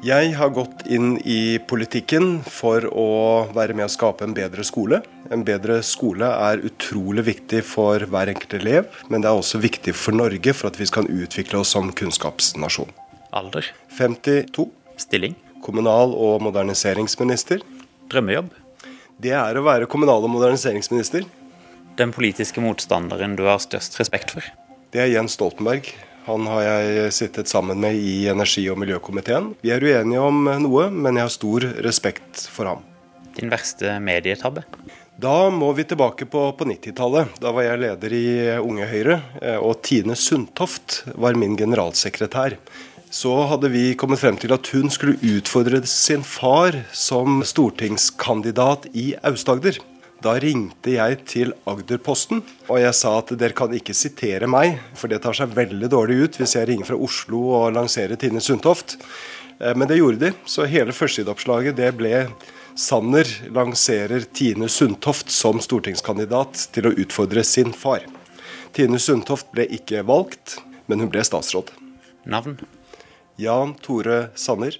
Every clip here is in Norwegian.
Jeg har gått inn i politikken for å være med å skape en bedre skole. En bedre skole er utrolig viktig for hver enkelt elev, men det er også viktig for Norge for at vi skal utvikle oss som kunnskapsnasjon. Alder? 52. Stilling? Kommunal- og moderniseringsminister. Drømmejobb? Det er å være kommunal- og moderniseringsminister. Den politiske motstanderen du har størst respekt for? Det er Jens Stoltenberg. Han har jeg sittet sammen med i energi- og miljøkomiteen. Vi er uenige om noe, men jeg har stor respekt for ham. Din verste medietabbe? Da må vi tilbake på, på 90-tallet. Da var jeg leder i Unge Høyre, eh, og Tine Sundtoft var min generalsekretær. Så hadde vi kommet frem til at hun skulle utfordre sin far som stortingskandidat i Aust-Agder. Da ringte jeg til Agderposten, og jeg sa at dere kan ikke sitere meg, for det tar seg veldig dårlig ut hvis jeg ringer fra Oslo og lanserer Tine Sundtoft. Eh, men det gjorde de, så hele førstesideoppslaget det ble Sanner lanserer Tine Sundtoft som stortingskandidat til å utfordre sin far. Tine Sundtoft ble ikke valgt, men hun ble statsråd. Navn? Jan Tore Sanner.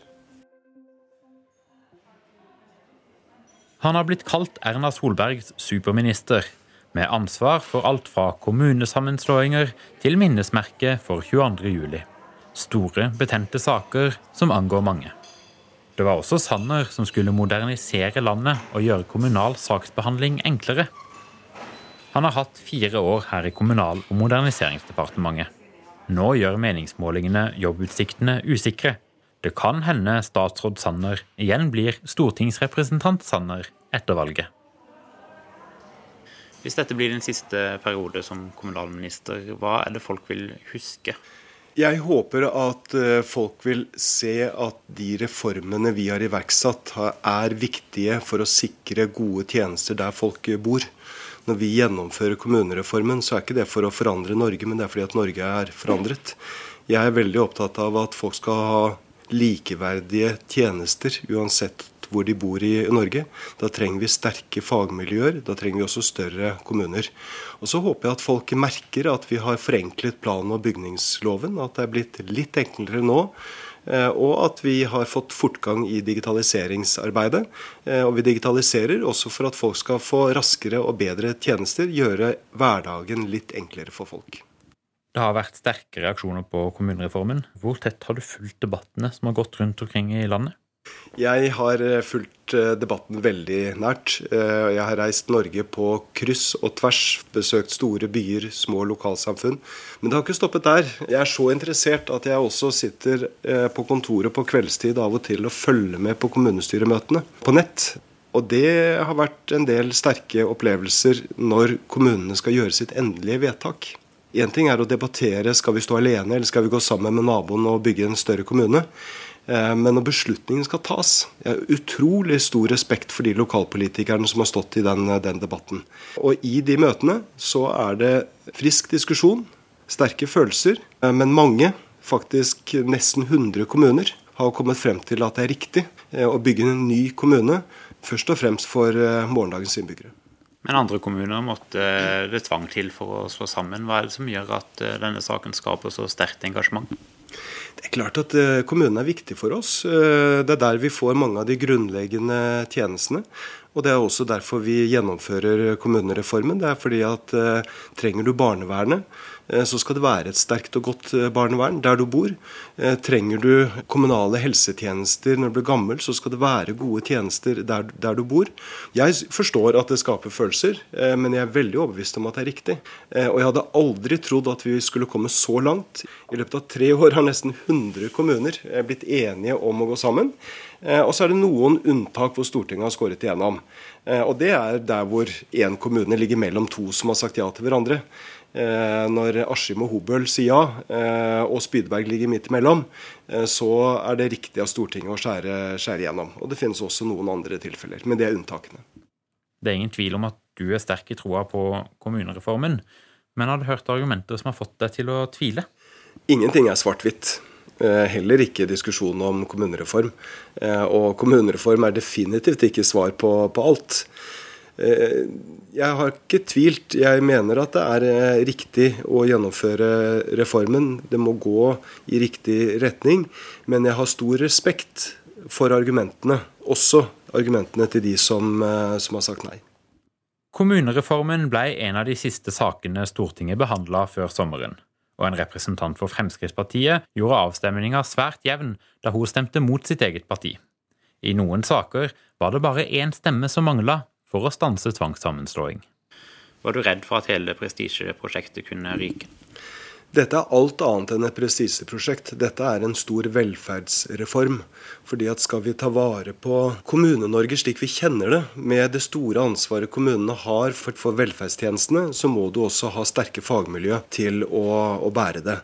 Han har blitt kalt Erna Solbergs superminister, med ansvar for alt fra kommunesammenslåinger til minnesmerket for 22. juli. Store, betente saker som angår mange. Det var også Sanner som skulle modernisere landet og gjøre kommunal saksbehandling enklere. Han har hatt fire år her i Kommunal- og moderniseringsdepartementet. Nå gjør meningsmålingene jobbutsiktene usikre. Det kan hende statsråd Sanner igjen blir stortingsrepresentant Sanner etter valget. Hvis dette blir din siste periode som kommunalminister, hva er det folk vil huske? Jeg håper at eh, folk vil se at de reformene vi har iverksatt, er viktige for å sikre gode tjenester der folk bor. Når vi gjennomfører kommunereformen, så er ikke det for å forandre Norge, men det er fordi at Norge er forandret. Jeg er veldig opptatt av at folk skal ha likeverdige tjenester uansett hvor de bor i Norge. Da trenger vi sterke fagmiljøer. Da trenger vi også større kommuner. Og Så håper jeg at folk merker at vi har forenklet plan- og bygningsloven. At det er blitt litt enklere nå. eh, Og at vi har fått fortgang i digitaliseringsarbeidet. Eh, Og vi digitaliserer også for at folk skal få raskere og bedre tjenester. Gjøre hverdagen litt enklere for folk. Det har vært sterke reaksjoner på kommunereformen. Hvor tett har du fulgt debattene som har gått rundt omkring i landet? Jeg har eh, fulgt eh, debatten veldig nært. Eh, Jeg har reist Norge på kryss og tvers, besøkt store byer, små lokalsamfunn. Men det har ikke stoppet der. Jeg er så interessert at jeg også sitter på kontoret på kveldstid av og til og følger med på kommunestyremøtene på nett. Og det har vært en del sterke opplevelser når kommunene skal gjøre sitt endelige vedtak. Én ting er å debattere skal vi stå alene eller skal vi gå sammen med naboen og bygge en større kommune. Eh, men når beslutningen skal tas Jeg har utrolig stor respekt for de lokalpolitikerne som har stått i den, den debatten. Og i de møtene så er det frisk diskusjon, sterke følelser, eh, men mange, faktisk nesten 100 kommuner, har kommet frem til at det er riktig eh, å bygge en ny kommune. Først og fremst for morgendagens innbyggere. Men andre kommuner måtte det tvang til for å slå sammen. Hva er det som gjør at denne saken skaper så sterkt engasjement? Det er klart at eh, kommunen er viktig for oss. Eh, det er der vi får mange av de grunnleggende tjenestene. Og Det er også derfor vi gjennomfører kommunereformen. Det er fordi at eh, trenger du barnevernet, så skal det være et sterkt og godt barnevern der du bor. Trenger du kommunale helsetjenester når du blir gammel, så skal det være gode tjenester der, der du bor. Jeg forstår at det skaper følelser, men jeg er veldig overbevist om at det er riktig. Og jeg hadde aldri trodd at vi skulle komme så langt. I løpet av tre år har nesten 100 kommuner blitt enige om å gå sammen. Og så er det noen unntak hvor Stortinget har skåret igjennom. Og det er der hvor én kommune ligger mellom to som har sagt ja til hverandre. Eh, når Askim og Hobøl sier ja, eh, og Spydberg ligger midt imellom, eh, så er det riktig av Stortinget å skjære, skjære gjennom. Og det finnes også noen andre tilfeller, men det er unntakene. Det er ingen tvil om at du er sterk i troa på kommunereformen, men har du hørt argumenter som har fått deg til å tvile? Ingenting er svart-hvitt. Heller ikke diskusjon om kommunereform. Og kommunereform er definitivt ikke svar på, på alt. Eh, jeg har ikke tvilt. Jeg mener at det er eh, riktig å gjennomføre reformen. Det må gå i riktig retning. Men jeg har stor respekt for argumentene. Også argumentene til de som, eh, som har sagt nei. Kommunereformen ble en av de siste sakene Stortinget behandla før sommeren. Og en representant for Fremskrittspartiet gjorde avstemninga svært jevn da hun stemte mot sitt eget parti. I noen saker var det bare én stemme som mangla for å stanse tvangssammenslåing. Var du redd for at hele prestisjeprosjektet kunne ryke? Dette er alt annet enn et prestisjeprosjekt. Dette er en stor velferdsreform. Fordi at Skal vi ta vare på Kommune-Norge slik vi kjenner det, med det store ansvaret kommunene har for, for velferdstjenestene, så må du også ha sterke fagmiljø til å, å bære det.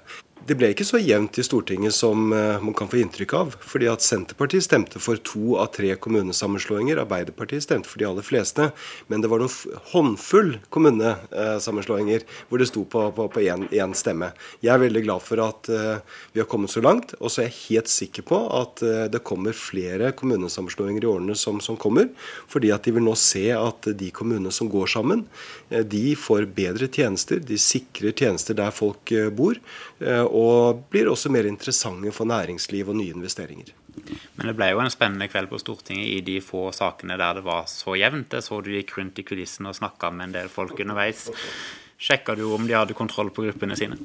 Det ble ikke så jevnt i Stortinget som eh, man kan få inntrykk av. fordi at Senterpartiet stemte for to av tre kommunesammenslåinger. Arbeiderpartiet stemte for de aller fleste. Men det var noen håndfull kommunesammenslåinger hvor det sto på én stemme. Jeg er veldig glad for at uh, vi har kommet så langt. Og så er jeg helt sikker på at det kommer flere kommunesammenslåinger i årene som, som, kommer. Fordi at de vil nå se at de kommunene som går sammen, de får bedre tjenester. De sikrer tjenester der folk bor og blir også mer interessante for næringsliv og nye investeringer. Men det ble jo en spennende kveld på Stortinget i de få sakene der det var så jevnt. Jeg så du gikk rundt i kulissene og snakka med en del folk underveis. Sjekka du om de hadde kontroll på gruppene sine?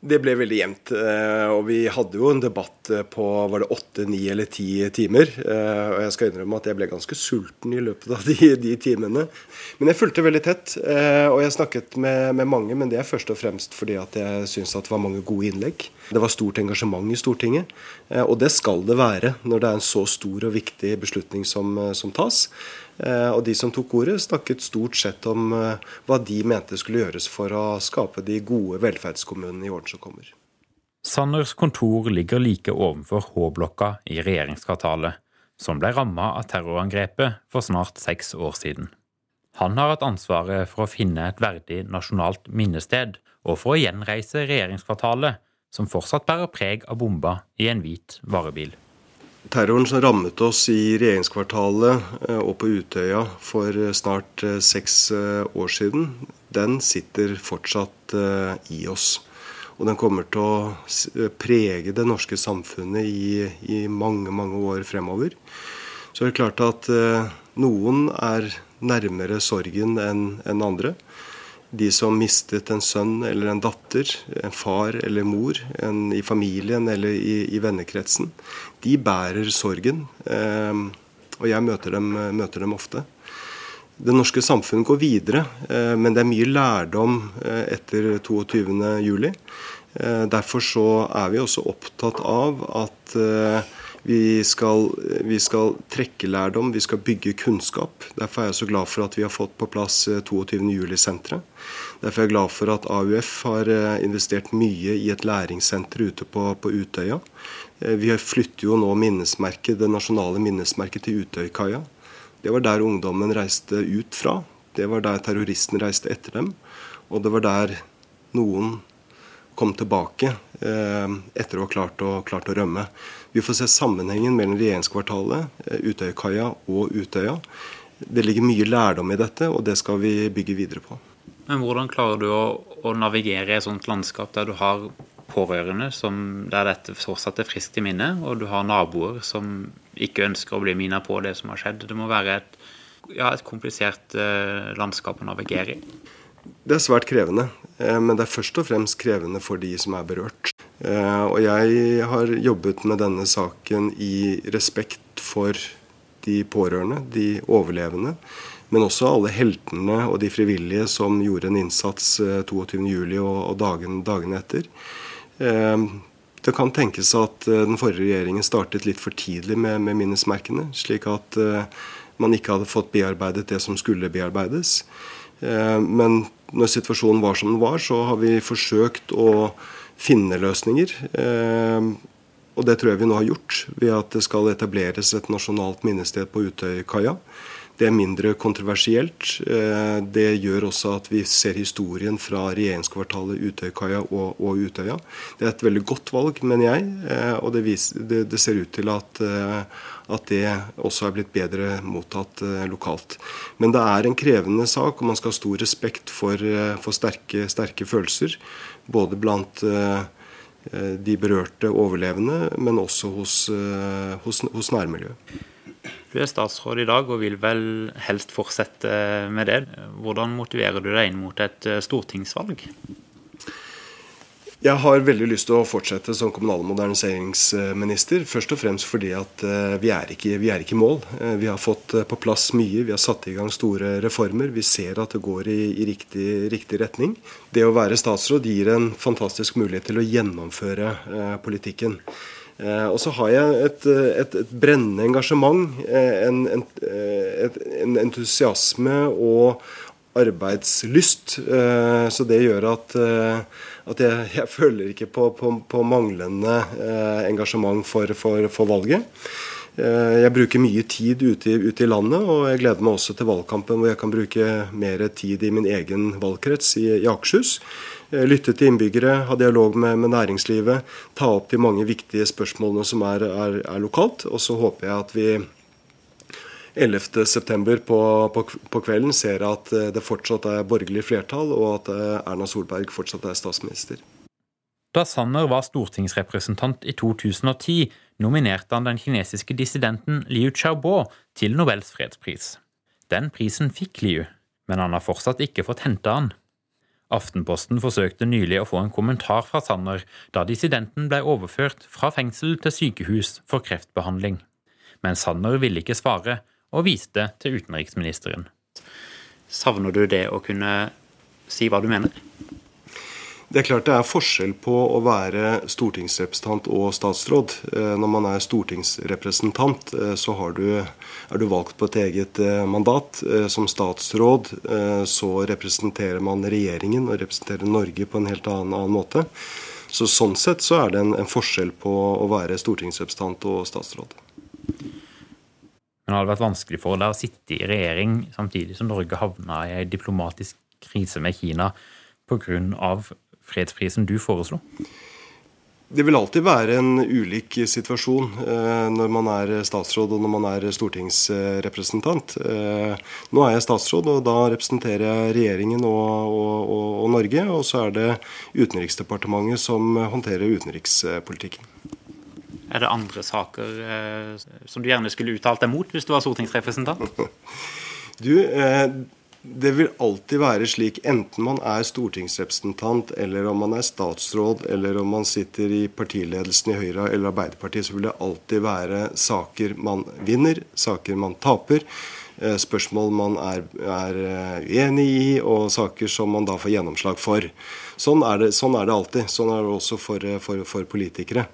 Det ble veldig jevnt. Eh, og vi hadde jo en debatt eh, på var det åtte, ni eller ti timer. Eh, og jeg skal innrømme at jeg ble ganske sulten i løpet av de, de timene. Men jeg fulgte veldig tett, og jeg snakket med, med, mange. Men det er først og fremst fordi at jeg syns det var mange gode innlegg. Det var stort engasjement i Stortinget. Og det skal det være når det er en så stor og viktig beslutning som, som tas. Eh, og de som tok ordet, snakket stort sett om eh, hva de mente skulle gjøres for å skape de gode velferdskommunene i årene som kommer. Sanners kontor ligger like ovenfor H-blokka i regjeringskvartalet, som ble ramma av terrorangrepet for snart seks år siden. Han har hatt ansvaret for å finne et verdig nasjonalt minnested, og for å gjenreise regjeringskvartalet, som fortsatt bærer preg av bomba i en hvit varebil. Terroren som rammet oss i regjeringskvartalet eh, og på Utøya for eh, snart eh, seks år siden, den sitter fortsatt i oss. Og den kommer til å prege det norske samfunnet i, i mange, mange år fremover. Så det er klart at noen er nærmere sorgen enn en andre de som mistet en sønn eller en datter, en far eller mor en, i familien eller i, i, vennekretsen, de bærer sorgen. Eh, og jeg møter dem, møter dem, ofte. Det norske samfunnet går videre, eh, men det er mye lærdom eh, etter 22.07. Eh, derfor så er vi også opptatt av at eh, vi skal, vi skal, trekke lærdom, vi skal bygge kunnskap. Derfor er jeg så glad for at vi har fått på plass 22.07-senteret. Eh, Derfor er jeg glad for at AUF har eh, investert mye i et læringssenter ute på, på Utøya. Eh, vi flytter jo nå det nasjonale minnesmerket til Utøykaia. Det var der ungdommen reiste ut fra. Det var der terroristen reiste etter dem. Og det var der noen kom tilbake etter å ha klart å, klart å rømme. Vi får se sammenhengen mellom regjeringskvartalet, eh, Utøykaia og Utøya. Det ligger mye lærdom i dette, og det skal vi bygge videre på. Men hvordan klarer du å, å navigere i et sånt landskap der du har pårørende som, der dette fortsatt er friskt i minne, og du har naboer som ikke ønsker å bli minnet på det som har skjedd? Det må være et, ja, et komplisert eh, landskap å navigere i. Det er svært krevende, eh, men det er først og fremst krevende for de som er berørt. Eh, og jeg har jobbet med denne saken i respekt for de pårørende, de overlevende. Men også alle heltene og de frivillige som gjorde en innsats 22.07. og og dagen, etter. Det kan tenkes at den forrige regjeringen startet litt for tidlig med, med minnesmerkene, slik at man ikke hadde fått bearbeidet det som skulle bearbeides. Eh, men når situasjonen var som den var, så har vi forsøkt å finne løsninger. Eh, og det tror jeg vi nå har gjort ved at det skal etableres et nasjonalt minnested på Utøykaia. Det er mindre kontroversielt. Det gjør også at vi ser historien fra regjeringskvartalet, Utøykaia og, og Utøya. Det er et veldig godt valg, mener jeg, og det, viser, det, det ser ut til at at det også er blitt bedre mottatt eh, lokalt. Men det er en krevende sak, og man skal ha stor respekt for, eh, for sterke, sterke, følelser. Både blant eh, de berørte overlevende, men også hos, hos, hos nærmiljøet. Du er statsråd i dag og vil vel helst fortsette med det. Hvordan motiverer du deg inn mot et stortingsvalg? Jeg har veldig lyst til å fortsette som kommunal- og moderniseringsminister. Først og fremst fordi at eh, vi er ikke, vi er ikke i mål. Eh, vi har fått eh, på plass mye. Vi har satt i gang store reformer. Vi ser at det går i, i riktig, riktig, retning. Det å være statsråd gir en fantastisk mulighet til å gjennomføre politikken. Og så har jeg et, et, et brennende engasjement, en, en, en, entusiasme og arbeidslyst. Eh, så det gjør at at jeg, jeg føler ikke på, på, på manglende eh, engasjement for, for, for valget. Eh, jeg bruker mye tid ute i, ute i, landet, og jeg gleder meg også til valgkampen hvor jeg kan bruke mer tid i min egen valgkrets i, i Akershus. Eh, lytte til innbyggere, ha dialog med, med, næringslivet, ta opp de mange viktige spørsmålene som er, er, er lokalt. Og så håper jeg at vi 11.9. På, på, på, kvelden ser at eh, det fortsatt er borgerlig flertall, og at eh, Erna Solberg fortsatt er statsminister. Da Sanner var stortingsrepresentant i 2010, nominerte han den kinesiske dissidenten Liu Xiaobo til Nobels fredspris. Den prisen fikk Liu, men han har fortsatt ikke fått hente han. Aftenposten forsøkte nylig å få en kommentar fra Sanner da dissidenten ble overført fra fengsel til sykehus for kreftbehandling. Men Sanner ville ikke svare, og viste til utenriksministeren. Savner du det å kunne si hva du mener? Det er klart det er forskjell på å være stortingsrepresentant og statsråd. Eh, når man er stortingsrepresentant, eh, så du, er du valgt på et eget eh, mandat. Som statsråd så representerer man regjeringen og representerer Norge på en helt annen, annen måte. Så Sånn sett så er det en, en forskjell på å være stortingsrepresentant og statsråd. Men det hadde vært vanskelig for deg å sitte i regjering samtidig som Norge havna i en diplomatisk krise med Kina pga. fredsprisen du foreslo? Det vil alltid være en ulik situasjon eh, når man er statsråd og når man er stortingsrepresentant. Eh, nå er jeg statsråd, og da representerer jeg regjeringen og, og, og, og Norge. Og så er det Utenriksdepartementet som håndterer utenrikspolitikken. Er det andre saker eh, som du gjerne skulle uttalt deg mot hvis du var stortingsrepresentant? Du, eh, det vil alltid være slik, enten man er stortingsrepresentant, eller om man er statsråd, eller om man sitter i partiledelsen i Høyre eller Arbeiderpartiet, så vil det alltid være saker man vinner, saker man taper. Eh, spørsmål man er, er eh, uenig i, og saker som man da får gjennomslag for. Sånn er det, sånn er det alltid. Sånn er det også for, for, for politikere.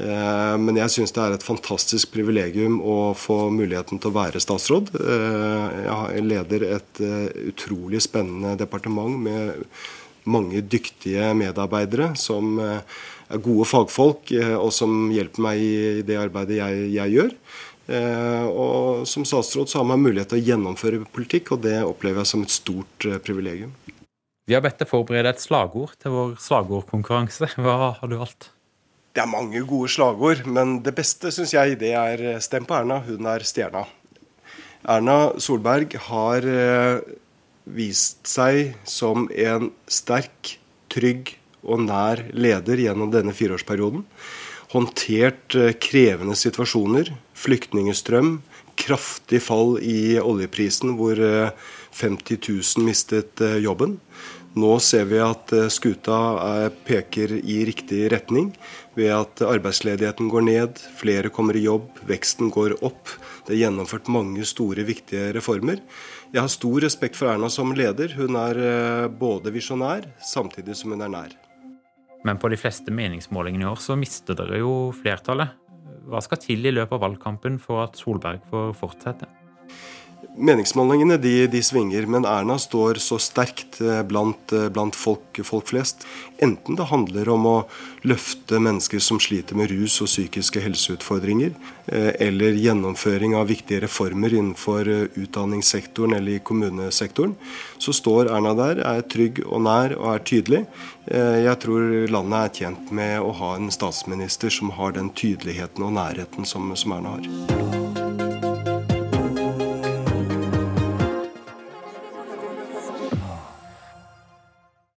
Eh, men jeg syns det er et fantastisk privilegium å få muligheten til å være statsråd. Eh, jeg leder et eh, utrolig spennende departement med mange dyktige medarbeidere som er gode fagfolk, og som hjelper meg i det arbeidet jeg, jeg gjør. Og som statsråd så har man mulighet til å gjennomføre politikk, og det opplever jeg som et stort privilegium. Vi har bedt deg forberede et slagord til vår slagordkonkurranse. Hva har du valgt? Det er mange gode slagord, men det beste syns jeg det er eh, 'Stem på Erna, hun er stjerna'. Erna Solberg har eh, vist seg som en sterk, trygg og nær leder gjennom denne fireårsperioden. Håndtert eh, krevende situasjoner, flyktningestrøm, kraftig fall i oljeprisen hvor 50 000 mistet jobben. Nå ser vi at skuta peker i riktig retning ved at arbeidsledigheten går ned, flere kommer i jobb, veksten går opp. Det er gjennomført mange store, viktige reformer. Jeg har stor respekt for Erna som leder. Hun er eh, både visjonær, samtidig som hun er nær. Men på de fleste meningsmålingene i år så mister dere jo flertallet. Hva skal til i løpet av valgkampen for at Solberg får fortsette? Meningsmålingene de, de, svinger, men Erna står så sterkt eh, blant, eh, blant folk, folk, flest. Enten det handler om å løfte mennesker som sliter med rus og psykiske helseutfordringer, eh, eller gjennomføring av viktige reformer innenfor utdanningssektoren eller i kommunesektoren, så står Erna der, er trygg og nær og er tydelig. Jeg tror landet er tjent med å ha en statsminister som har den tydeligheten og nærheten som, som Erna har.